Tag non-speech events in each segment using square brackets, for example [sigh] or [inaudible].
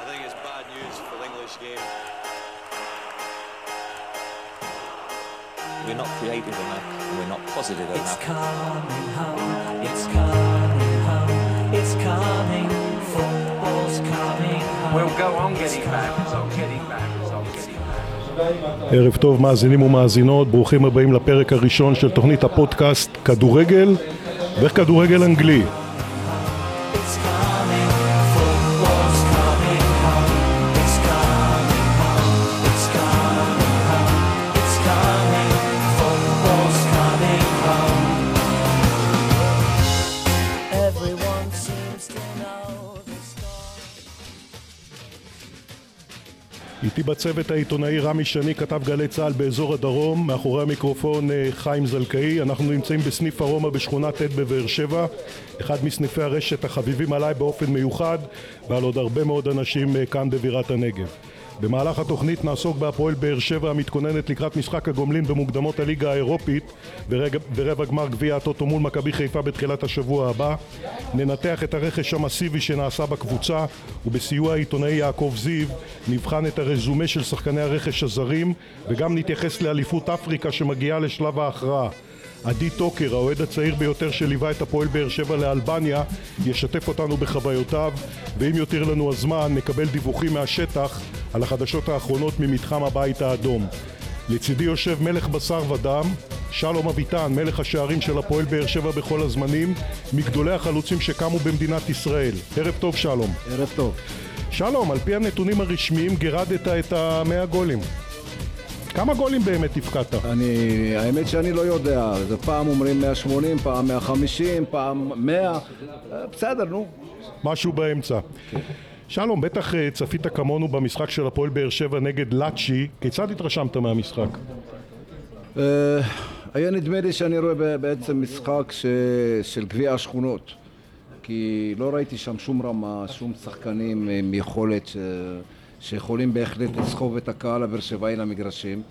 I think it's bad news for the English game. We're not creative enough. We're not positive It's enough. coming home, it's coming home, it's coming, football's coming home. We'll go on getting back, so getting back, so getting back. ערב טוב מאזינים ומאזינות, ברוכים הבאים לפרק הראשון של תוכנית הפודקאסט כדורגל ואיך כדורגל אנגלי. בצוות העיתונאי רמי שני, כתב גלי צה"ל באזור הדרום, מאחורי המיקרופון אה, חיים זלקאי, אנחנו נמצאים בסניף ארומה בשכונת ט' בבאר שבע, אחד מסניפי הרשת החביבים עליי באופן מיוחד ועל עוד הרבה מאוד אנשים אה, כאן בבירת הנגב. במהלך התוכנית נעסוק בהפועל באר שבע המתכוננת לקראת משחק הגומלין במוקדמות הליגה האירופית ורבע גמר גביע הטוטו מול מכבי חיפה בתחילת השבוע הבא. ננתח את הרכש המסיבי שנעשה בקבוצה ובסיוע העיתונאי יעקב זיו נבחן את הרזומה של שחקני הרכש הזרים וגם נתייחס לאליפות אפריקה שמגיעה לשלב ההכרעה. עדי טוקר, האוהד הצעיר ביותר שליווה את הפועל באר שבע לאלבניה, ישתף אותנו בחוויותיו, ואם יותיר לנו הזמן, נקבל דיווחים מהשטח על החדשות האחרונות ממתחם הבית האדום. לצידי יושב מלך בשר ודם, שלום אביטן, מלך השערים של הפועל באר שבע בכל הזמנים, מגדולי החלוצים שקמו במדינת ישראל. ערב טוב שלום. ערב טוב. שלום, על פי הנתונים הרשמיים גירדת את המאה גולים. כמה גולים באמת הפקדת? אני, האמת שאני לא יודע, זה פעם אומרים 180, פעם 150, פעם 100, אה, בסדר, נו. משהו באמצע. שלום, בטח אה, צפית כמונו במשחק של הפועל באר שבע נגד לאצ'י, כיצד התרשמת מהמשחק? אה, היה נדמה לי שאני רואה בעצם משחק ש... של גביע השכונות, כי לא ראיתי שם שום רמה, שום שחקנים עם יכולת ש... שיכולים בהחלט לסחוב את הקהל הבאר שבעי למגרשים.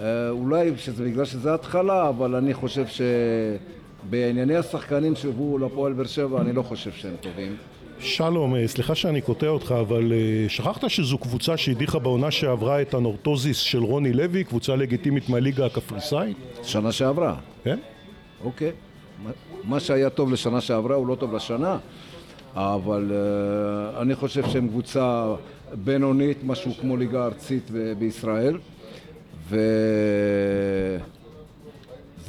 אה, אולי שזה בגלל שזה התחלה, אבל אני חושב שבענייני השחקנים שהובאו לפועל באר שבע, אני לא חושב שהם טובים. שלום, אה, סליחה שאני קוטע אותך, אבל אה, שכחת שזו קבוצה שהדיחה בעונה שעברה את הנורטוזיס של רוני לוי, קבוצה לגיטימית מהליגה הקפריסאית? שנה שעברה. כן? אוקיי. מה- מה שהיה טוב לשנה שעברה הוא לא טוב לשנה, אבל uh, אני חושב שהם קבוצה בינונית, משהו כמו ליגה ארצית בישראל, וזה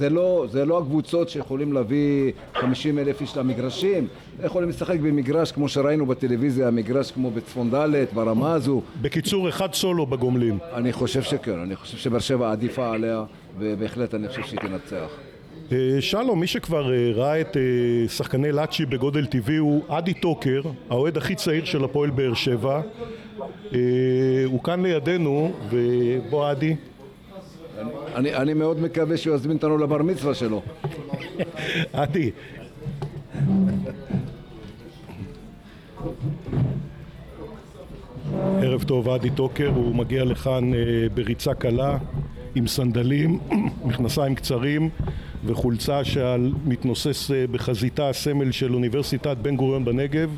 לא, זה לא הקבוצות שיכולים להביא 50 אלף איש למגרשים, יכולים לשחק במגרש כמו שראינו בטלוויזיה, מגרש כמו בצפון ד' ברמה הזו, בקיצור, אחד סולו בגומלין. אני חושב שכן, אני חושב שבאר שבע עדיפה עליה, ובהחלט אני חושב שהיא תנצח. אה, שלום, מי שכבר אה, ראה את אה, שחקני לאצ'י בגודל טבעי הוא עדי טוקר, האוהד הכי צעיר של הפועל באר שבע. הוא כאן לידינו, ובוא עדי. אני, אני מאוד מקווה שהוא יזמין אותנו לבר מצווה שלו. [laughs] עדי. ערב טוב, עדי טוקר, הוא מגיע לכאן בריצה קלה, עם סנדלים, [clears throat] מכנסיים קצרים וחולצה שעל מתנוסס אה, בחזיתה הסמל של אוניברסיטת בן גוריון בנגב.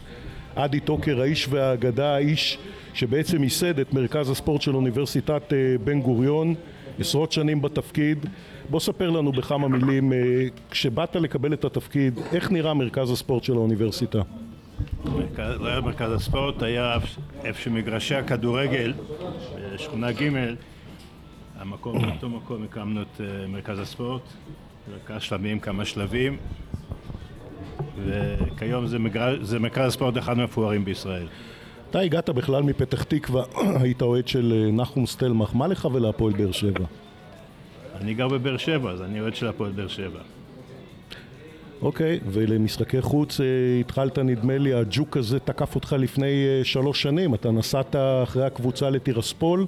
עדי טוקר, האיש והאגדה, האיש שבעצם ייסד את מרכז הספורט של אוניברסיטת אה, בן גוריון, עשרות שנים בתפקיד. בוא ספר לנו בכמה מילים, אה, כשבאת לקבל את התפקיד, איך נראה מרכז הספורט של האוניברסיטה? מרכז- לא היה מרכז הספורט, היה איפה שמגרשי הכדורגל, בשכונה ג', המקום, באותו מקום הקמנו את מרכז הספורט, מרכז שלבים, כמה שלבים, וכיום זה, מגר... זה מרכז הספורט אחד מהמפוארים בישראל. אתה הגעת בכלל מפתח תקווה, [clears throat] היית אוהד של אה, נחום סטלמך, מה לך ולהפועל באר שבע? אני גר בבאר שבע, אז אני אוהד של הפועל באר שבע. אוקיי, ולמשחקי חוץ אה, התחלת, נדמה לי, הג'וק הזה תקף אותך לפני אה, שלוש שנים. אתה נסעת אחרי הקבוצה לטירספול,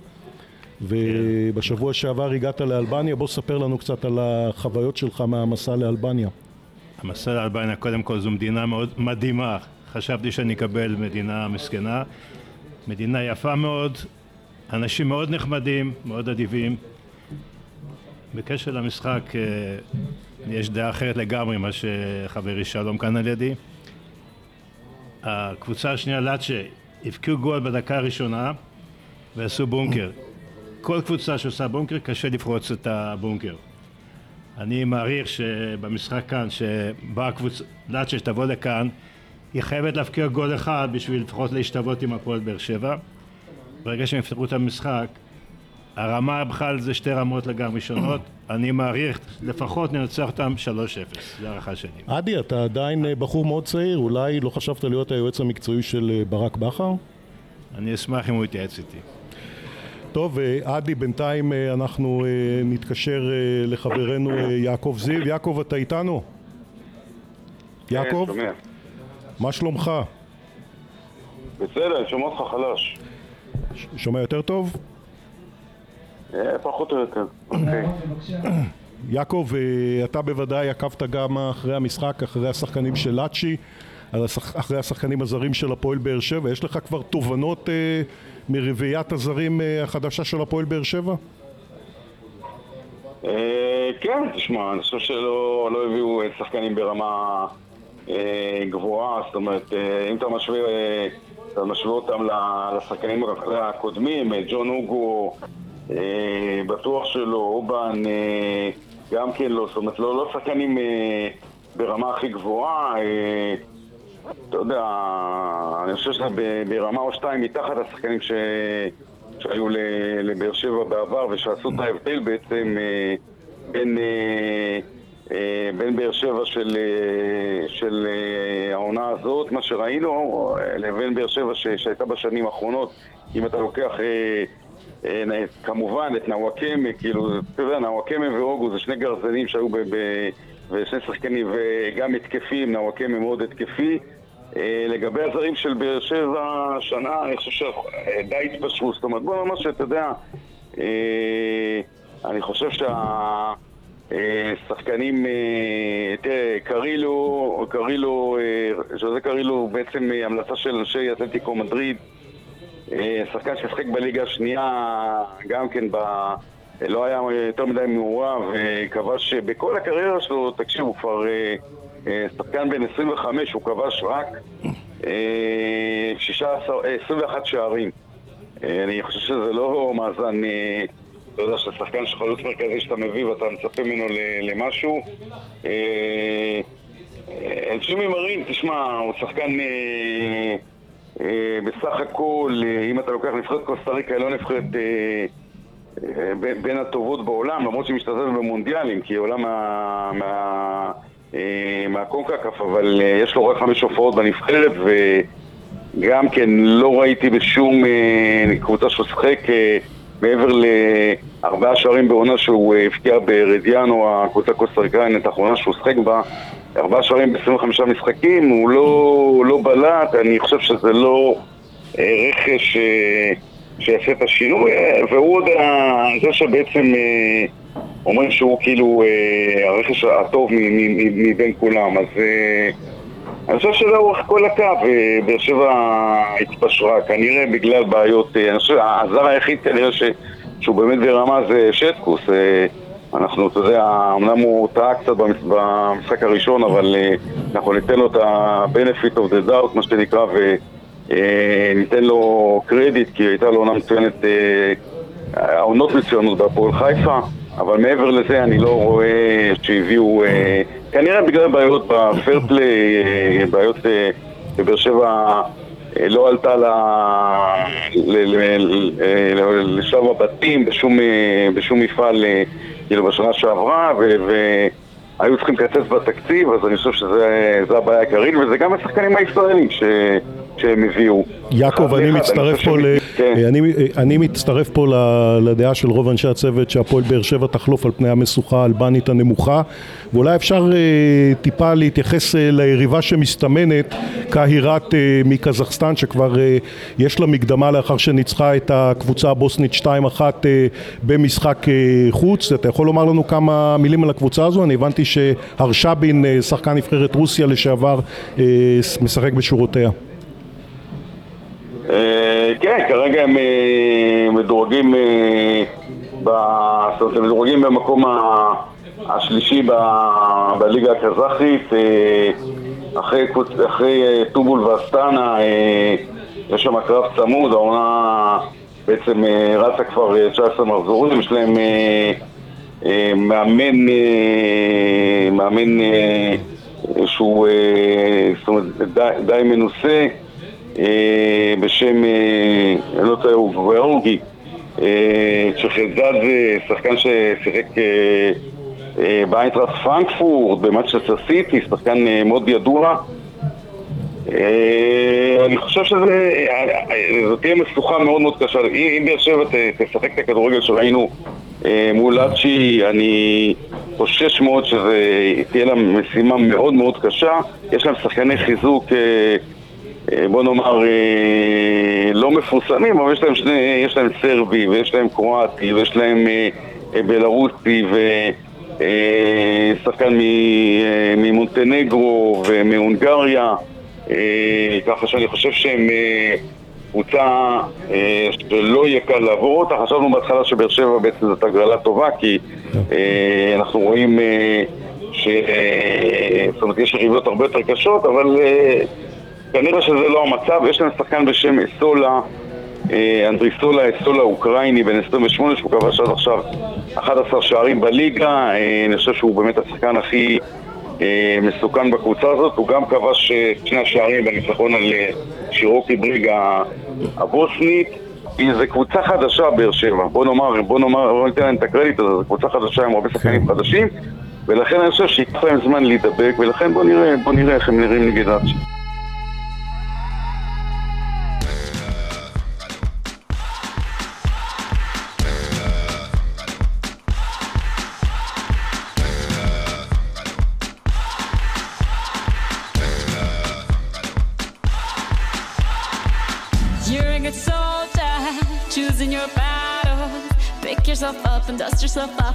ובשבוע שעבר הגעת לאלבניה. בוא ספר לנו קצת על החוויות שלך מהמסע לאלבניה. המסע לאלבניה, קודם כל זו מדינה מאוד מדהימה. חשבתי שאני אקבל מדינה מסכנה. מדינה יפה מאוד, אנשים מאוד נחמדים, מאוד אדיבים. בקשר למשחק, אה, יש דעה אחרת לגמרי ממה שחברי שלום כאן על ידי. הקבוצה השנייה, לאצ'ה, הבקיעו גול בדקה הראשונה ועשו בונקר. כל קבוצה שעושה בונקר קשה לפרוץ את הבונקר. אני מעריך שבמשחק כאן, שבאה הקבוצה, לאצ'ה שתבוא לכאן, היא חייבת להבקיע גול אחד בשביל לפחות להשתוות עם הפועל באר שבע. ברגע שהם יפתחו את המשחק, הרמה בכלל זה שתי רמות לגמרי שונות. [clears throat] אני מעריך, לפחות ננצח אותם 3-0, זו הערכה שלי. עדי, אתה עדיין אה, בחור מאוד צעיר, אולי לא חשבת להיות היועץ המקצועי של אה, ברק בכר? אני אשמח אם הוא יתייעץ איתי. טוב, אה, עדי, בינתיים אה, אנחנו אה, נתקשר לחברנו יעקב זיו. יעקב, אתה איתנו? יעקב, כן, שומע. מה שלומך? בסדר, אני שומע אותך חלש. שומע יותר טוב? פחות או יותר. אוקיי. [coughs] יעקב, אתה בוודאי עקבת גם אחרי המשחק, אחרי השחקנים של לאצ'י, אחרי השחקנים הזרים של הפועל באר שבע. יש לך כבר תובנות אה, מרביעיית הזרים אה, החדשה של הפועל באר שבע? אה, כן, תשמע, אני חושב שלא לא הביאו אה, שחקנים ברמה גבוהה, זאת אומרת, אם אתה משווה, אותם לשחקנים הקודמים, ג'ון אוגו, אה, בטוח שלא, אובן, גם כן לא, זאת אומרת, לא, לא שחקנים ברמה הכי גבוהה, אתה יודע, אני חושב ב- ברמה או שתיים מתחת השחקנים. שהיו לבאר שבע בעבר ושעשו את ההבדל בעצם אה, בין, אה, אה, בין באר שבע של, של העונה הזאת, מה שראינו, לבין באר שבע ש- שהייתה בשנים האחרונות. אם אתה לוקח כמובן את נוואקמה, כאילו, אתה יודע, נוואקמה ואוגו זה שני גרזנים שהיו ב... ב ושני שחקנים וגם התקפים, נוואקמה מאוד התקפי. אה, לגבי הזרים של באר שבע השנה, אני חושב שדי התפשרו, זאת אומרת, בוא ממש, אתה יודע, אה, אני חושב שהשחקנים, תראה, קרילו, קרילו, אה, שזה קרילו בעצם אה, המלצה של אנשי אתלטיקו מדריד, אה, שחקן ששיחק בליגה השנייה, גם כן ב... לא היה יותר מדי מעורב, וכבש בכל הקריירה שלו, תקשיב, הוא כבר אה, אה, שחקן בן 25, הוא כבש רק אה, 16, אה, 21 שערים. אה, אני חושב שזה לא מאזן, אה, אתה יודע, של שחקן של חלוץ מרכזי שאתה מביא ואתה מצפה ממנו למשהו. אה, אה, ג'ימי מרין, תשמע, הוא שחקן אה, אה, בסך הכל, אה, אם אתה לוקח נבחרת קוסטה ריקה, לא נבחרת אה, אה, בין- בין הטובות בעולם, למרות שהיא משתתפת במונדיאלים, כי היא עולה מה... מה אה, מהקונקקף, אבל אה, יש לו רק חמש הופעות בנבחרת, וגם כן לא ראיתי בשום אה, קבוצה אה, מעבר לארבעה שערים בעונה שהוא אה, הבקיע ברדיאנו, הקבוצה הקוסטריקאית האחרונה שהוא שיחק בה, ארבעה שערים ב-25 משחקים, הוא לא, לא בלט, אני חושב שזה לא אה, רכש אה, שיעשה את השינוי, אה, והוא עוד זה שבעצם אה, אומרים שהוא כאילו אה, הרכש הטוב מבין כולם, אז אני חושב שלאורך כל הקו באר שבע התפשרה, כנראה בגלל בעיות, אני חושב, הזר היחיד כנראה ש, שהוא באמת ברמה זה שטקוס, אנחנו, אתה יודע, אמנם הוא טעה קצת במש- במשחק הראשון, אבל אנחנו ניתן לו את ה-benefit of the doubt, מה שנקרא, וניתן לו קרדיט, כי הייתה לו עונה מצוינת, אה, העונות מצוינות בהפועל חיפה, אבל מעבר לזה אני לא רואה שהביאו, אה, כנראה בגלל בעיות בפרפליי, אה, בעיות אה, בבאר שבע אה, לא עלתה לשלב הבתים בשום, אה, בשום מפעל אה, כאילו בשנה שעברה והיו צריכים לקצץ בתקציב אז אני חושב שזה הבעיה העיקרית וזה גם השחקנים הישראלים שהם הביאו. יעקב, אני מצטרף פה, ל... אני, אני מצטרף פה לדעה של רוב אנשי הצוות שהפועל באר שבע תחלוף על פני המשוכה האלבנית הנמוכה ואולי אפשר אה, טיפה להתייחס אה, ליריבה שמסתמנת קהירת אה, מקזחסטן שכבר יש לה מקדמה לאחר שניצחה את הקבוצה הבוסנית 2-1 אה, במשחק חוץ אתה יכול לומר לנו כמה מילים על הקבוצה הזו? אני הבנתי שהרשבין שחקן נבחרת רוסיה לשעבר משחק בשורותיה כן, כרגע הם אה, מדורגים אה, הם מדורגים במקום השלישי בליגה הקזחית אה, אחרי אחרי אה, טובול ואסטנה אה, יש שם קרב צמוד, העונה בעצם אה, רצה כבר אה, 19 מחזורים, יש להם אה, אה, מאמן, אה, מאמן אה, שהוא אה, זאת אומרת, די, מנוסה, אה, בשם, אה, אני לא טועה, הוא גואורגי, אה, זה שחקן ששיחק אה, אה, באיינטראסט פרנקפורט, במאצ'סטר סיטי, שחקן אה, מאוד ידוע. אה, אני חושב שזו תהיה משוכה מאוד מאוד קשה. אם באר שבע תשחק את הכדורגל שראינו אה, מול אצ'י, אני חושש מאוד שזה תהיה לה משימה מאוד מאוד קשה. יש להם שחקני חיזוק, אה, אה, בוא נאמר, אה, לא מפורסמים, אבל יש להם, שני, יש להם סרבי, ויש להם קרואטי, ויש להם אה, אה, בלרוסי, ושחקן ממונטנגרו ומהונגריה. אה, ככה שאני חושב שהם אה, קבוצה אה, שלא יהיה קל לעבור אותה. חשבנו בהתחלה שבאר שבע בעצם זאת הגרלה טובה, כי אה, אנחנו רואים אה, ש... אה, זאת אומרת, יש יריבות הרבה יותר קשות, אבל אה, כנראה שזה לא המצב. יש להם שחקן בשם אסולה, אה, אנדריסולה אסולה אוקראיני, בן 28, שהוא כבש עד עכשיו 11 שערים בליגה. אה, אני חושב שהוא באמת השחקן הכי... אה, מסוכן בקבוצה הזאת, הוא גם כבש שני השערים בניצחון על שירוקי בריגה הבוסנית. זו קבוצה חדשה, באר שבע. בוא נאמר, בוא נאמר, בוא ניתן להם את הקרדיט הזה, זו קבוצה חדשה עם הרבה שחקנים חדשים, ולכן אני חושב שייקח להם זמן להידבק, ולכן בוא נראה, בוא נראה איך הם נראים נגד אצ'י.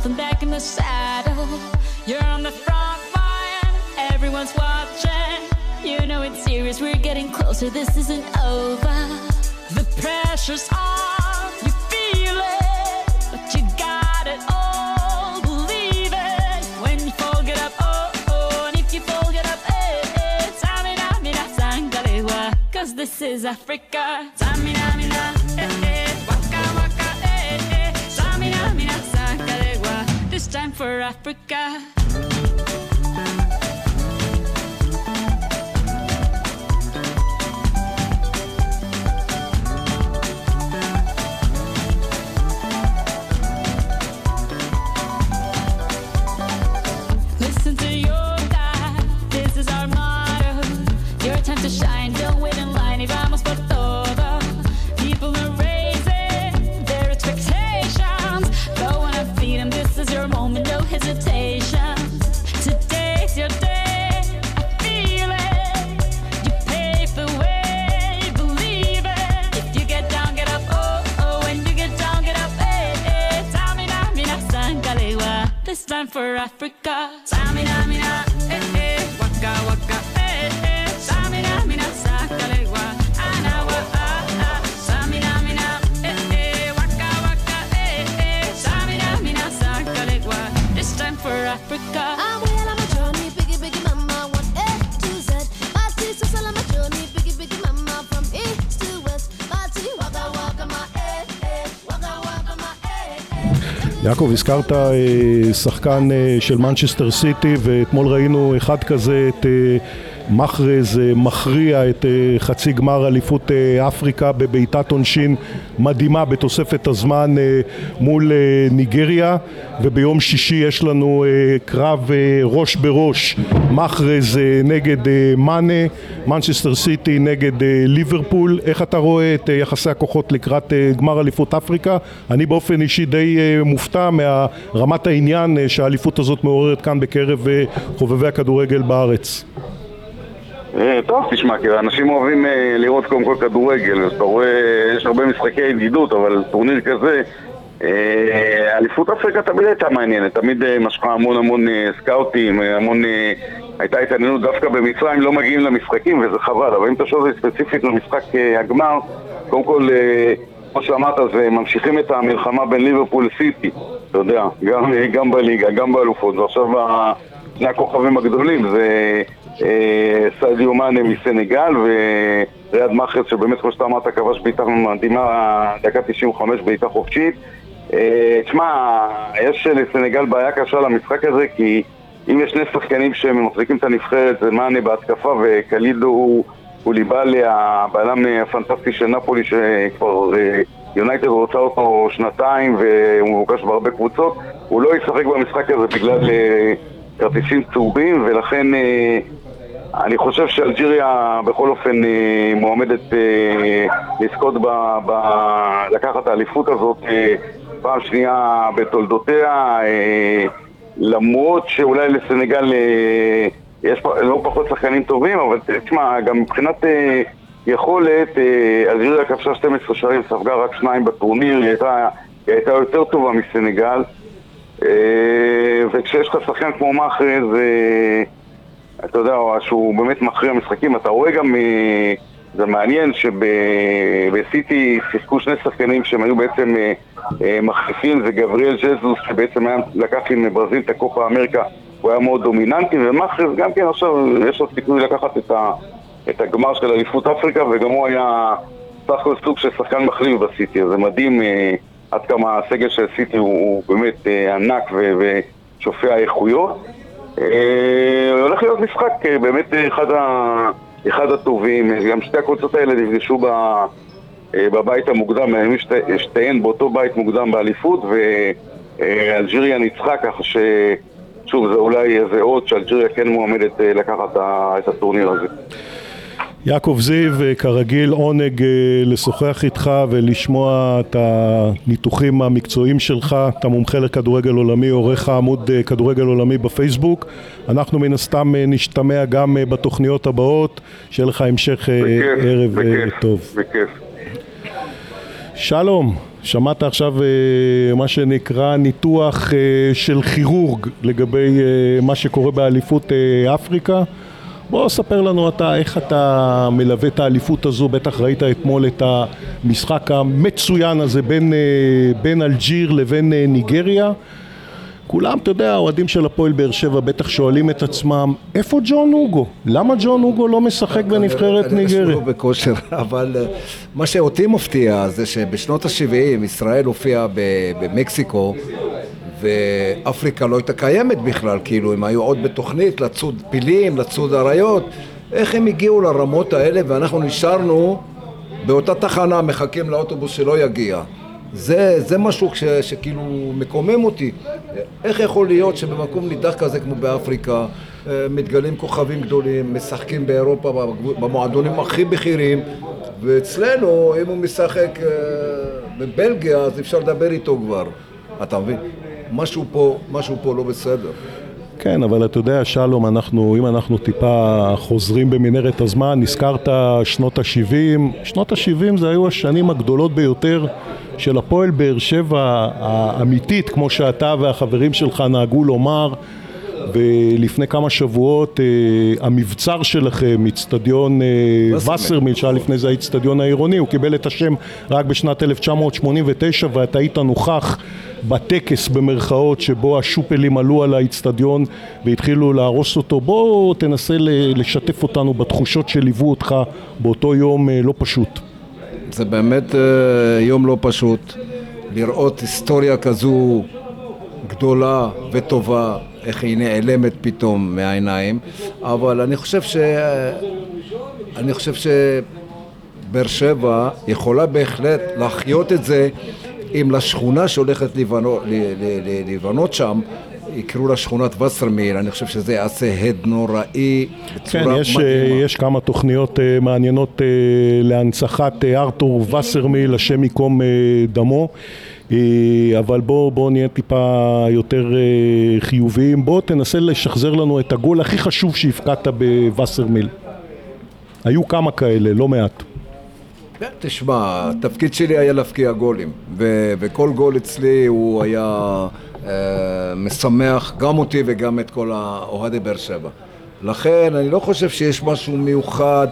And back in the saddle. You're on the front line, everyone's watching. You know it's serious, we're getting closer, this isn't over. The pressure's on, you feel it, but you got it all. Believe it when you fall, get up, oh, oh, and if you fall, get up, eh, eh. Cause this is Africa. For Africa. For Africa. יעקב, הזכרת אה, שחקן אה, של מנצ'סטר סיטי ואתמול ראינו אחד כזה, את אה, מחרז אה, מכריע את אה, חצי גמר אליפות אה, אפריקה בבעיטת עונשין מדהימה בתוספת הזמן מול ניגריה וביום שישי יש לנו קרב ראש בראש מחרז נגד מאנה, מנצ'סטר סיטי נגד ליברפול איך אתה רואה את יחסי הכוחות לקראת גמר אליפות אפריקה? אני באופן אישי די מופתע מהרמת העניין שהאליפות הזאת מעוררת כאן בקרב חובבי הכדורגל בארץ. אה, טוב, תשמע, כי אנשים אוהבים אה, לראות קודם כל כדורגל, אז אתה רואה, יש הרבה משחקי ידידות, אבל טורניר כזה, אה, אליפות אפריקה תמיד הייתה מעניינת, תמיד משכה המון המון סקאוטים, המון... הייתה התעניינות דווקא במצרים, לא מגיעים למשחקים וזה חבל, אבל אם אתה שואל ספציפית למשחק הגמר, קודם כל, כמו שאמרת, זה ממשיכים את המלחמה בין ליברפול לסיטי, אתה יודע, גם, גם בליגה, גם באלופות, ועכשיו שני הכוכבים הגדולים זה סעדיו מאנה מסנגל וריאד מאחרס שבאמת כמו שאתה אמרת כבש בעיטה מדהימה דקה 95 בעיטה חופשית. אה, תשמע, יש לסנגל בעיה קשה למשחק הזה כי אם יש שני שחקנים שמחזיקים את הנבחרת זה מאנה בהתקפה וקלידו הוא קוליבאלי, הבעלם הפנטסטי של נפולי שכבר אה, יונייטד רוצה אותו שנתיים והוא מורגש בהרבה קבוצות הוא לא ישחק במשחק הזה בגלל אה, כרטיסים צהובים ולכן אה, אני חושב שאלג'יריה בכל אופן אה, מועמדת אה, לזכות ב, ב, לקחת את האליפות הזאת אה, פעם שנייה בתולדותיה למרות שאולי לסנגל יש לא פחות שחקנים טובים אבל תשמע גם מבחינת יכולת אלג'יריה כבשה 12 שערים ספגה רק שניים בטורניר היא הייתה, היא הייתה יותר טובה מסנגל. וכשיש לך שחקן כמו מאחרז אתה יודע, שהוא באמת מכריע משחקים, אתה רואה גם, אה, זה מעניין שבסיטי שיחקו שני שחקנים שהם היו בעצם אה, אה, מחליפים, זה גבריאל ג'זוס שבעצם היה, לקח עם ברזיל את הקופה אמריקה, הוא היה מאוד דומיננטי, ומאחרז גם כן עכשיו יש לו סיכוי לקחת את, ה, את הגמר של אליפות אפריקה, וגם הוא היה סך הכל סוג של שחקן מחליף בסיטי, זה מדהים עד כמה הסגל של סיטי הוא, הוא באמת ענק ושופע איכויות. אה, הולך להיות משחק אה, באמת אה, אחד, ה, אחד הטובים, גם שתי הקבוצות האלה נפגשו ב, בבית המוקדם, היו שתי- שתיהן באותו בית מוקדם באליפות ואלג'יריה ניצחה ככה ש... שוב, זה אולי איזה אות שאלג'יריה כן מועמדת לקחת את הטורניר הזה. יעקב זיו, אה, כרגיל עונג אה, לשוחח איתך ולשמוע את הניתוחים המקצועיים שלך. אתה מומחה לכדורגל עולמי, עורך העמוד אה, כדורגל עולמי בפייסבוק. אנחנו מן הסתם נשתמע גם בתוכניות הבאות. שיהיה לך המשך בכיף, ערב בכיף, טוב. בכיף. שלום, שמעת עכשיו מה שנקרא ניתוח של כירורג לגבי מה שקורה באליפות אפריקה. בוא ספר לנו אתה איך אתה מלווה את האליפות הזו, בטח ראית אתמול את המשחק המצוין הזה בין, אה, בין אלג'יר לבין אה, ניגריה. כולם, אתה יודע, האוהדים של הפועל באר שבע בטח שואלים את עצמם, איפה ג'ון אוגו? למה ג'ון אוגו לא משחק בנבחרת כנראה שהוא ניגריה? לא בכושר, [laughs] אבל אה, מה שאותי מפתיע זה שבשנות ה-70 ישראל הופיעה במקסיקו ואפריקה לא הייתה קיימת בכלל, כאילו הם היו עוד בתוכנית לצוד פילים, לצוד אריות, איך הם הגיעו לרמות האלה ואנחנו נשארנו באותה תחנה מחכים לאוטובוס שלא יגיע. זה, זה משהו ש, שכאילו מקומם אותי. איך יכול להיות שבמקום נידח כזה כמו באפריקה אה, מתגלים כוכבים גדולים, משחקים באירופה במועדונים הכי בכירים ואצלנו אם הוא משחק אה, בבלגיה אז אפשר לדבר איתו כבר, אתה מבין? משהו פה, משהו פה לא בסדר. כן, אבל אתה יודע, שלום, אנחנו, אם אנחנו טיפה חוזרים במנהרת הזמן, נזכרת שנות ה-70, שנות ה-70 זה היו השנים הגדולות ביותר של הפועל באר שבע האמיתית, כמו שאתה והחברים שלך נהגו לומר, ולפני כמה שבועות אה, המבצר שלכם, איצטדיון אה, וסרמיל, שהיה לפני זה האיצטדיון העירוני, הוא קיבל את השם רק בשנת 1989 ואתה היית נוכח בטקס במרכאות שבו השופלים עלו על האיצטדיון והתחילו להרוס אותו. בוא תנסה לשתף אותנו בתחושות שליוו אותך באותו יום אה, לא פשוט. זה באמת אה, יום לא פשוט לראות היסטוריה כזו גדולה וטובה, איך היא נעלמת פתאום מהעיניים, אבל אני חושב ש... אני חושב שבאר שבע יכולה בהחלט להחיות את זה אם לשכונה שהולכת להיבנות, ל- ל- ל- להיבנות שם יקראו לה שכונת וסרמיל, אני חושב שזה יעשה הד נוראי בצורה כן, יש, אה, מדהימה. יש כמה תוכניות אה, מעניינות אה, להנצחת ארתור וסרמיל, השם ייקום דמו. אבל בואו בוא נהיה טיפה יותר חיוביים. בוא תנסה לשחזר לנו את הגול הכי חשוב שהפקדת בווסרמיל. היו כמה כאלה, לא מעט. כן, תשמע, התפקיד שלי היה להבקיע גולים, ו- וכל גול אצלי הוא היה אה, משמח גם אותי וגם את כל האוהדי באר שבע. לכן אני לא חושב שיש משהו מיוחד,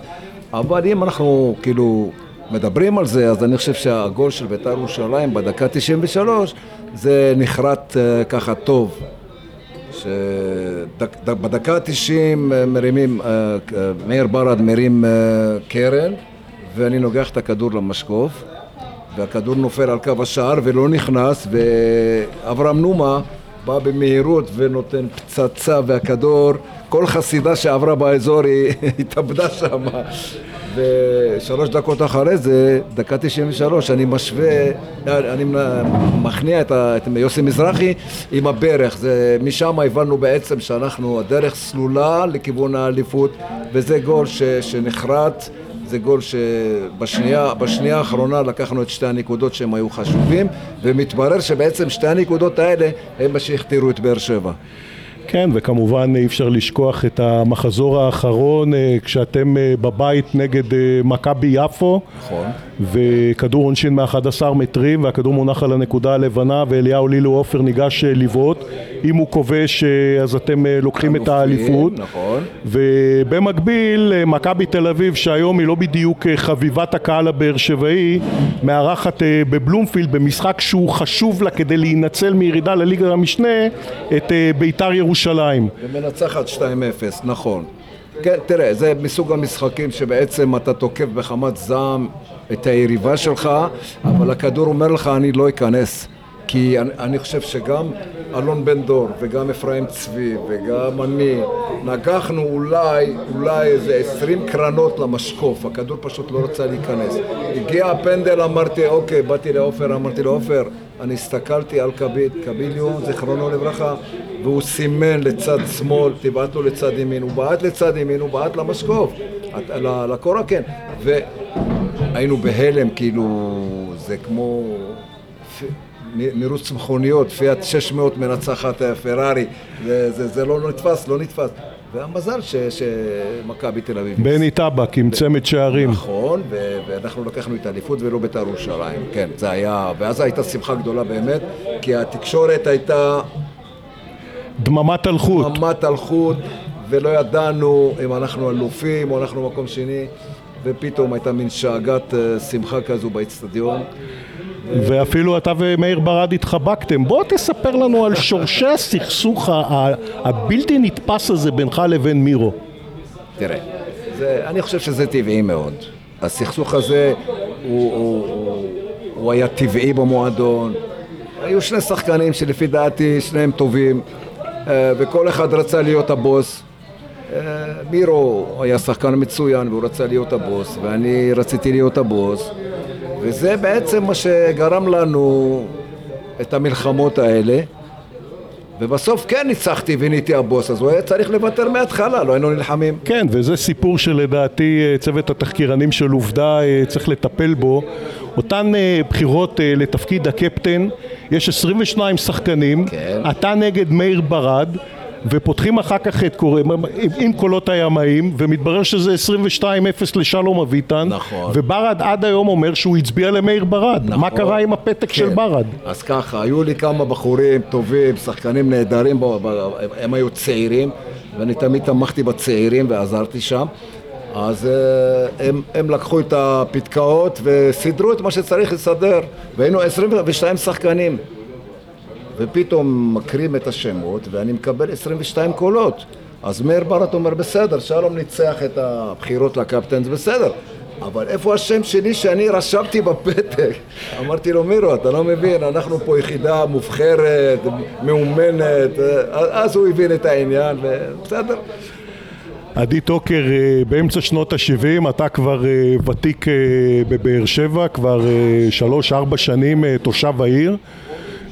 אבל אם אנחנו כאילו מדברים על זה, אז אני חושב שהגול של בית"ר ירושלים בדקה 93 זה נחרט אה, ככה טוב. שבדקה ה-90 מרימים, אה, אה, מאיר ברד מרים קרן ואני נוגח את הכדור למשקוף והכדור נופל על קו השער ולא נכנס ואברהם נומה בא במהירות ונותן פצצה והכדור, כל חסידה שעברה באזור היא [laughs] התאבדה שם ושלוש דקות אחרי זה, דקה 93, אני משווה, אני מכניע את, ה- את יוסי מזרחי עם הברך, זה, משם הבנו בעצם שאנחנו, הדרך סלולה לכיוון האליפות וזה גול ש, שנחרט זה גול שבשנייה בשנייה האחרונה לקחנו את שתי הנקודות שהם היו חשובים ומתברר שבעצם שתי הנקודות האלה הם מה שהכתירו את באר שבע. כן, וכמובן אי אפשר לשכוח את המחזור האחרון אה, כשאתם אה, בבית נגד אה, מכבי יפו נכון. וכדור עונשין מ-11 מטרים והכדור מונח על הנקודה הלבנה ואליהו לילו עופר ניגש לבעוט אם הוא כובש אז אתם לוקחים את האליפות נכון. ובמקביל מכבי תל אביב שהיום היא לא בדיוק חביבת הקהל הבאר שבעי מארחת בבלומפילד במשחק שהוא חשוב לה כדי להינצל מירידה לליגה המשנה את ביתר ירושלים ומנצחת 2-0, נכון. כן, תראה, זה מסוג המשחקים שבעצם אתה תוקף בחמת זעם את היריבה שלך, אבל הכדור אומר לך אני לא אכנס. כי אני, אני חושב שגם אלון בן דור וגם אפרים צבי וגם אני נגחנו אולי, אולי איזה עשרים קרנות למשקוף, הכדור פשוט לא רצה להיכנס. הגיע הפנדל, אמרתי, אוקיי, באתי לעופר, אמרתי לו, עופר, אני הסתכלתי על קביל, קביליו, זיכרונו לברכה, והוא סימן לצד שמאל, תבעט לו לצד ימין, הוא בעט לצד ימין, הוא בעט למשקוף, לקורה כן, והיינו בהלם, כאילו, זה כמו... מ- מרוץ מכוניות, פיאט 600 מנצחת אה, פרארי, זה, זה, זה לא נתפס, לא נתפס. והמזל שמכבי תל אביב. בני טבק עם צמד שערים. נכון, ו- ואנחנו לקחנו את האליפות ולא בית"ר ירושלים, כן, זה היה, ואז הייתה שמחה גדולה באמת, כי התקשורת הייתה דממת אלחוט דממת אלחוט, ולא ידענו אם אנחנו אלופים או אנחנו מקום שני, ופתאום הייתה מין שאגת אה, שמחה כזו באצטדיון. ואפילו אתה ומאיר ברד התחבקתם. בוא תספר לנו על שורשי הסכסוך הבלתי נתפס הזה בינך לבין מירו. תראה, זה, אני חושב שזה טבעי מאוד. הסכסוך הזה הוא, הוא, הוא, הוא היה טבעי במועדון. היו שני שחקנים שלפי דעתי שניהם טובים, וכל אחד רצה להיות הבוס. אה, מירו היה שחקן מצוין והוא רצה להיות הבוס, ואני רציתי להיות הבוס, וזה בעצם מה שגרם לנו את המלחמות האלה. ובסוף כן ניצחתי ונהייתי הבוס, אז הוא היה צריך לוותר מההתחלה, לא היינו נלחמים. כן, וזה סיפור שלדעתי אה, צוות התחקירנים של עובדה אה, צריך לטפל בו. אותן אה, בחירות אה, לתפקיד הקפטן, יש 22 שחקנים, כן. אתה נגד מאיר ברד, ופותחים אחר כך את קולות הימאים, ומתברר שזה 22-0 לשלום אביטן, נכון. וברד עד היום אומר שהוא הצביע למאיר ברד. נכון. מה קרה עם הפתק של כן. ברד? אז ככה, היו לי כמה בחורים טובים, שחקנים נהדרים, הם היו צעירים, ואני תמיד תמכתי בצעירים ועזרתי שם. אז אה, הם, הם לקחו את הפתקאות וסידרו את מה שצריך לסדר, והיינו 22 שחקנים. ופתאום מקרים את השמות, ואני מקבל 22 קולות. אז מאיר ברט אומר, בסדר, שלום ניצח את הבחירות לקפטן, זה בסדר. אבל איפה השם שלי שאני רשמתי בפתק? [laughs] אמרתי לו, מירו, אתה לא מבין, אנחנו פה יחידה מובחרת, מאומנת. אז הוא הבין את העניין, ובסדר. עדי טוקר אה, באמצע שנות ה-70, אתה כבר אה, ותיק אה, בבאר שבע, כבר שלוש-ארבע שנים תושב העיר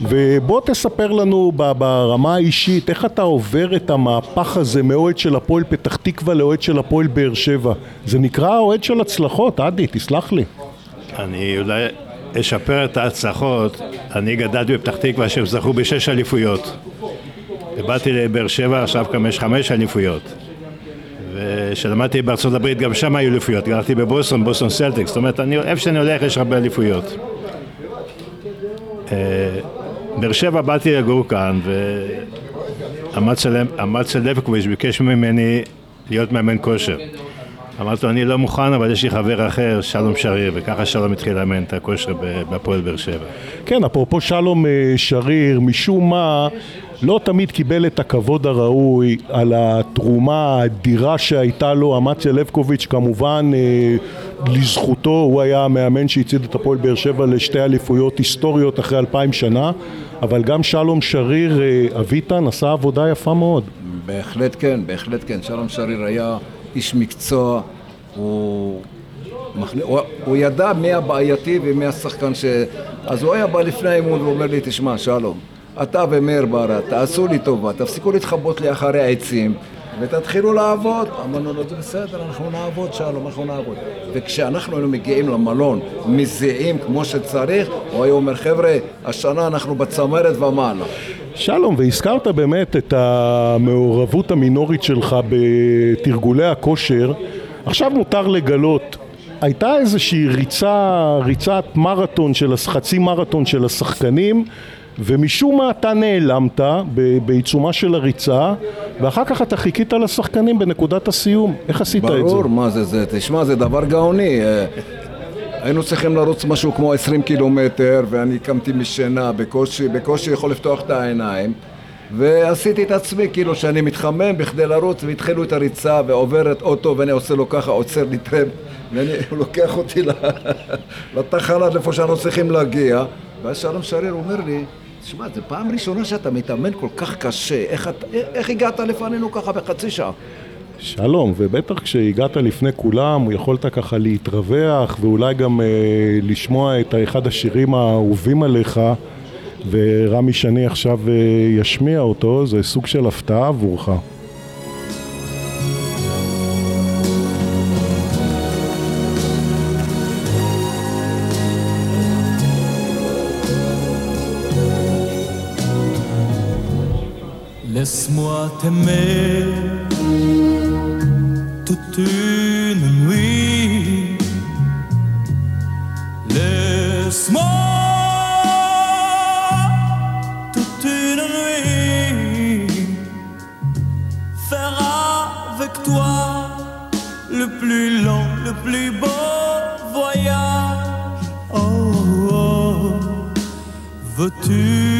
ובוא תספר לנו ברמה האישית איך אתה עובר את המהפך הזה מאוהד של הפועל פתח תקווה לאוהד של הפועל באר שבע זה נקרא אוהד של הצלחות, עדי, תסלח לי אני אולי אשפר את ההצלחות. אני גדלתי בפתח תקווה שהם זכו בשש אליפויות. ובאתי לבאר שבע, עכשיו גם יש חמש אליפויות. וכשלמדתי בארצות הברית גם שם היו אליפויות, גרתי בבוסטון, בוסטון סלטיקס, זאת אומרת, אני, איפה שאני הולך יש הרבה אליפויות. אה, באר שבע באתי לגור כאן, ואמצל לבקוביץ' ביקש ממני להיות מאמן כושר. אמרתי לו, אני לא מוכן, אבל יש לי חבר אחר, שלום שריר, וככה שלום התחיל לאמן את הכושר בהפועל באר שבע. כן, אפרופו שלום אה, שריר, משום מה לא תמיד קיבל את הכבוד הראוי על התרומה האדירה שהייתה לו, אמציה לבקוביץ' כמובן אה, לזכותו, הוא היה המאמן שהצעיד את הפועל באר שבע לשתי אליפויות היסטוריות אחרי אלפיים שנה, אבל גם שלום שריר אה, אביטן עשה עבודה יפה מאוד. בהחלט כן, בהחלט כן. שלום שריר היה איש מקצוע, הוא, הוא, הוא ידע מי הבעייתי ומי השחקן ש... אז הוא היה בא לפני האימון ואומר לי, תשמע, שלום, אתה ומאיר ברא, תעשו לי טובה, תפסיקו להתחבות לי אחרי העצים ותתחילו לעבוד. אמרנו לו, זה בסדר, אנחנו נעבוד, שלום, אנחנו נעבוד. וכשאנחנו היינו מגיעים למלון, מזיעים כמו שצריך, הוא היה אומר, חבר'ה, השנה אנחנו בצמרת ומעלה. שלום, והזכרת באמת את המעורבות המינורית שלך בתרגולי הכושר. עכשיו מותר לגלות, הייתה איזושהי ריצה, ריצת מרתון של, חצי מרתון של השחקנים ומשום מה אתה נעלמת בעיצומה של הריצה ואחר כך אתה חיכית לשחקנים בנקודת הסיום. איך עשית את זה? ברור, מה זה זה, תשמע, זה דבר גאוני. אה, היינו צריכים לרוץ משהו כמו 20 קילומטר, ואני קמתי משינה, בקושי, בקושי יכול לפתוח את העיניים. ועשיתי את עצמי כאילו שאני מתחמם בכדי לרוץ, והתחילו את הריצה, ועוברת אוטו, ואני עושה לו ככה, עוצר לי טרמפ, והוא [laughs] לוקח אותי לתחנה, לאיפה שאנחנו צריכים להגיע. ואז שלום שריר אומר לי, תשמע, זו פעם ראשונה שאתה מתאמן כל כך קשה, איך, את- איך הגעת לפנינו ככה בחצי שעה? שלום, ובטח כשהגעת לפני כולם, יכולת ככה להתרווח ואולי גם אה, לשמוע את אחד השירים האהובים עליך ורמי שני עכשיו אה, ישמיע אותו, זה סוג של הפתעה עבורך. Laisse-moi t'aimer toute une nuit. Laisse-moi toute une nuit faire avec toi le plus long, le plus beau voyage. Oh, oh. veux-tu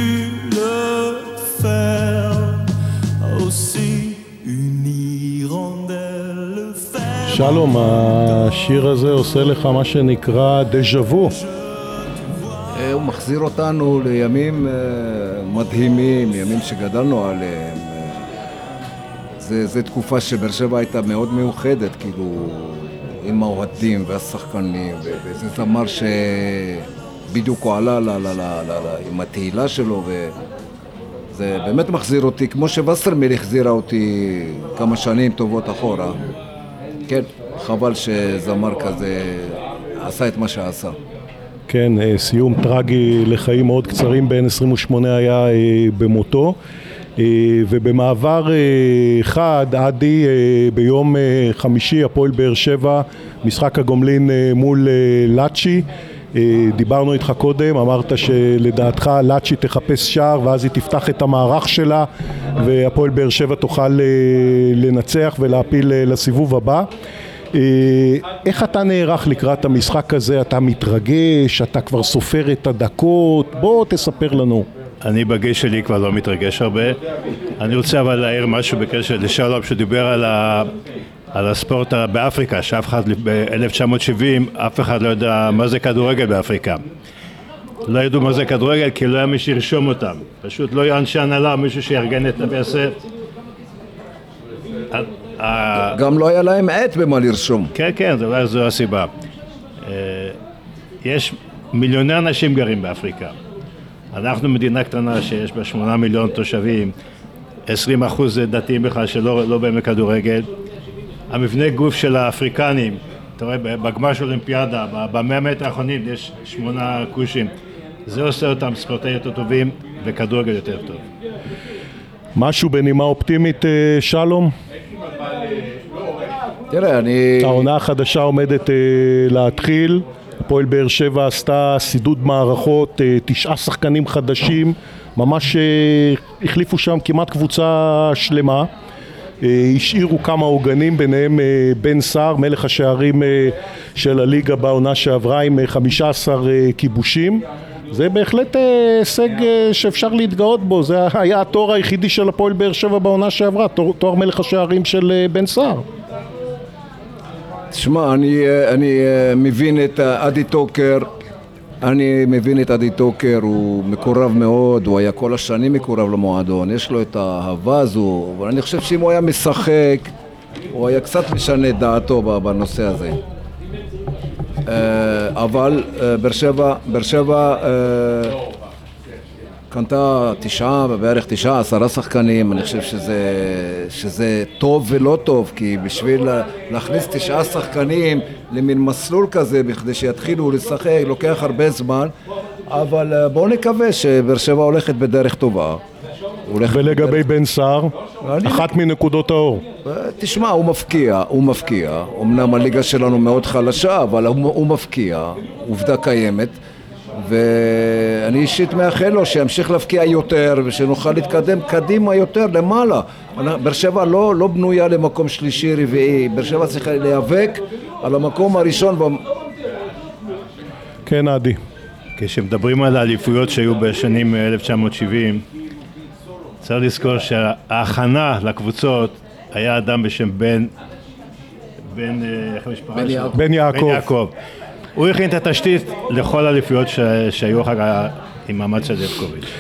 שלום, השיר הזה עושה לך מה שנקרא דז'ה וו. אה, הוא מחזיר אותנו לימים אה, מדהימים, ימים שגדלנו עליהם. אה, זה, זה תקופה שבאר שבע הייתה מאוד מיוחדת, כאילו, עם האוהדים והשחקנים, וזה זמר שבדיוק הוא עלה ל- ל- ל- ל- ל- עם התהילה שלו, וזה באמת מחזיר אותי, כמו שווסרמיל החזירה אותי כמה שנים טובות אחורה. כן, חבל שזמר כזה עשה את מה שעשה. כן, אה, סיום טרגי לחיים מאוד קצרים, בן 28 היה אה, במותו. אה, ובמעבר חד, עדי, ביום חמישי, הפועל באר שבע, משחק הגומלין מול לאצ'י. אה, דיברנו איתך קודם, אמרת שלדעתך לאצ'י תחפש שער ואז היא תפתח את המערך שלה והפועל באר שבע תוכל אה, לנצח ולהפיל אה, לסיבוב הבא. איך אתה נערך לקראת המשחק הזה? אתה מתרגש? אתה כבר סופר את הדקות? בוא תספר לנו. אני בגיל שלי כבר לא מתרגש הרבה. אני רוצה אבל להעיר משהו בקשר לשלום שדיבר על. על הספורט באפריקה, שאף אחד ב-1970, אף אחד לא יודע מה זה כדורגל באפריקה. לא ידעו מה זה כדורגל כי לא היה מי שירשום אותם. פשוט לא היה אנשי הנהלה, מישהו שיארגן את ויעשה. גם לא היה להם עת במה לרשום. כן, כן, זו הסיבה. אה, יש מיליוני אנשים גרים באפריקה. אנחנו מדינה קטנה שיש בה שמונה מיליון תושבים, 20 אחוז דתיים בכלל שלא לא באים לכדורגל. המבנה גוף של האפריקנים, אתה רואה, בגמר של אולימפיאדה, במאה מטר האחרונים יש שמונה כושים. זה עושה אותם ספורטאים יותר טובים וכדורגל יותר טוב. משהו בנימה אופטימית, אה, שלום? תראה, אני... העונה החדשה עומדת אה, להתחיל. הפועל באר שבע עשתה סידוד מערכות, אה, תשעה שחקנים חדשים, ממש החליפו שם כמעט קבוצה שלמה. אה, השאירו כמה עוגנים, ביניהם אה, בן סער, מלך השערים אה, של הליגה בעונה שעברה עם אה, 15 אה, כיבושים. זה בהחלט הישג שאפשר להתגאות בו, זה היה התואר היחידי של הפועל באר שבע בעונה שעברה, תואר, מלך השערים של בן סער. תשמע, אני, אני מבין את אדי טוקר, אני מבין את אדי טוקר, הוא מקורב מאוד, הוא היה כל השנים מקורב למועדון, יש לו את האהבה הזו, אבל אני חושב שאם הוא היה משחק, הוא היה קצת משנה את דעתו בנושא הזה. אה, אבל אה, באר שבע, באר שבע אה, קנתה תשעה, בערך תשעה, עשרה שחקנים, אני חושב שזה, שזה טוב ולא טוב, כי בשביל להכניס תשעה שחקנים למין מסלול כזה, בכדי שיתחילו לשחק, לוקח הרבה זמן, אבל אה, בואו נקווה שבאר שבע הולכת בדרך טובה. הולכת ולגבי בן סער, אני- אחת מנקודות האור. אה, תשמע, הוא מפקיע, הוא מפקיע. אמנם הליגה שלנו מאוד חלשה, אבל הוא, הוא מפקיע, עובדה קיימת. ואני אישית מאחל לו שימשיך להפקיע יותר ושנוכל להתקדם קדימה יותר, למעלה. באר שבע לא, לא בנויה למקום שלישי, רביעי. באר שבע צריכה להיאבק על המקום הראשון. במ- כן, עדי. כשמדברים על האליפויות שהיו בשנים 1970, צריך לזכור שההכנה לקבוצות היה אדם בשם בן, בן, אה, איך המשפחה בן שלו? בן יעקב. בן יעקב. הוא הכין את התשתית לכל האליפויות שהיו אחר כך עם מאמץ של דבקוביץ'.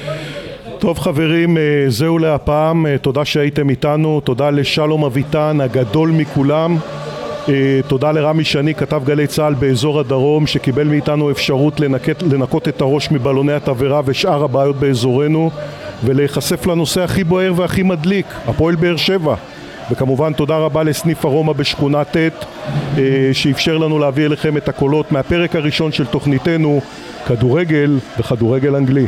טוב חברים, אה, זהו להפעם, אה, תודה שהייתם איתנו, תודה לשלום אביטן הגדול מכולם, אה, תודה לרמי שני, כתב גלי צה"ל באזור הדרום, שקיבל מאיתנו אפשרות לנקט, לנקות את הראש מבלוני התבערה ושאר הבעיות באזורנו, ולהיחשף לנושא הכי בוער והכי מדליק, הפועל באר שבע. וכמובן תודה רבה לסניף ארומה בשכונה ט' אה, שאפשר לנו להביא אליכם את הקולות מהפרק הראשון של תוכניתנו כדורגל וכדורגל אנגלי.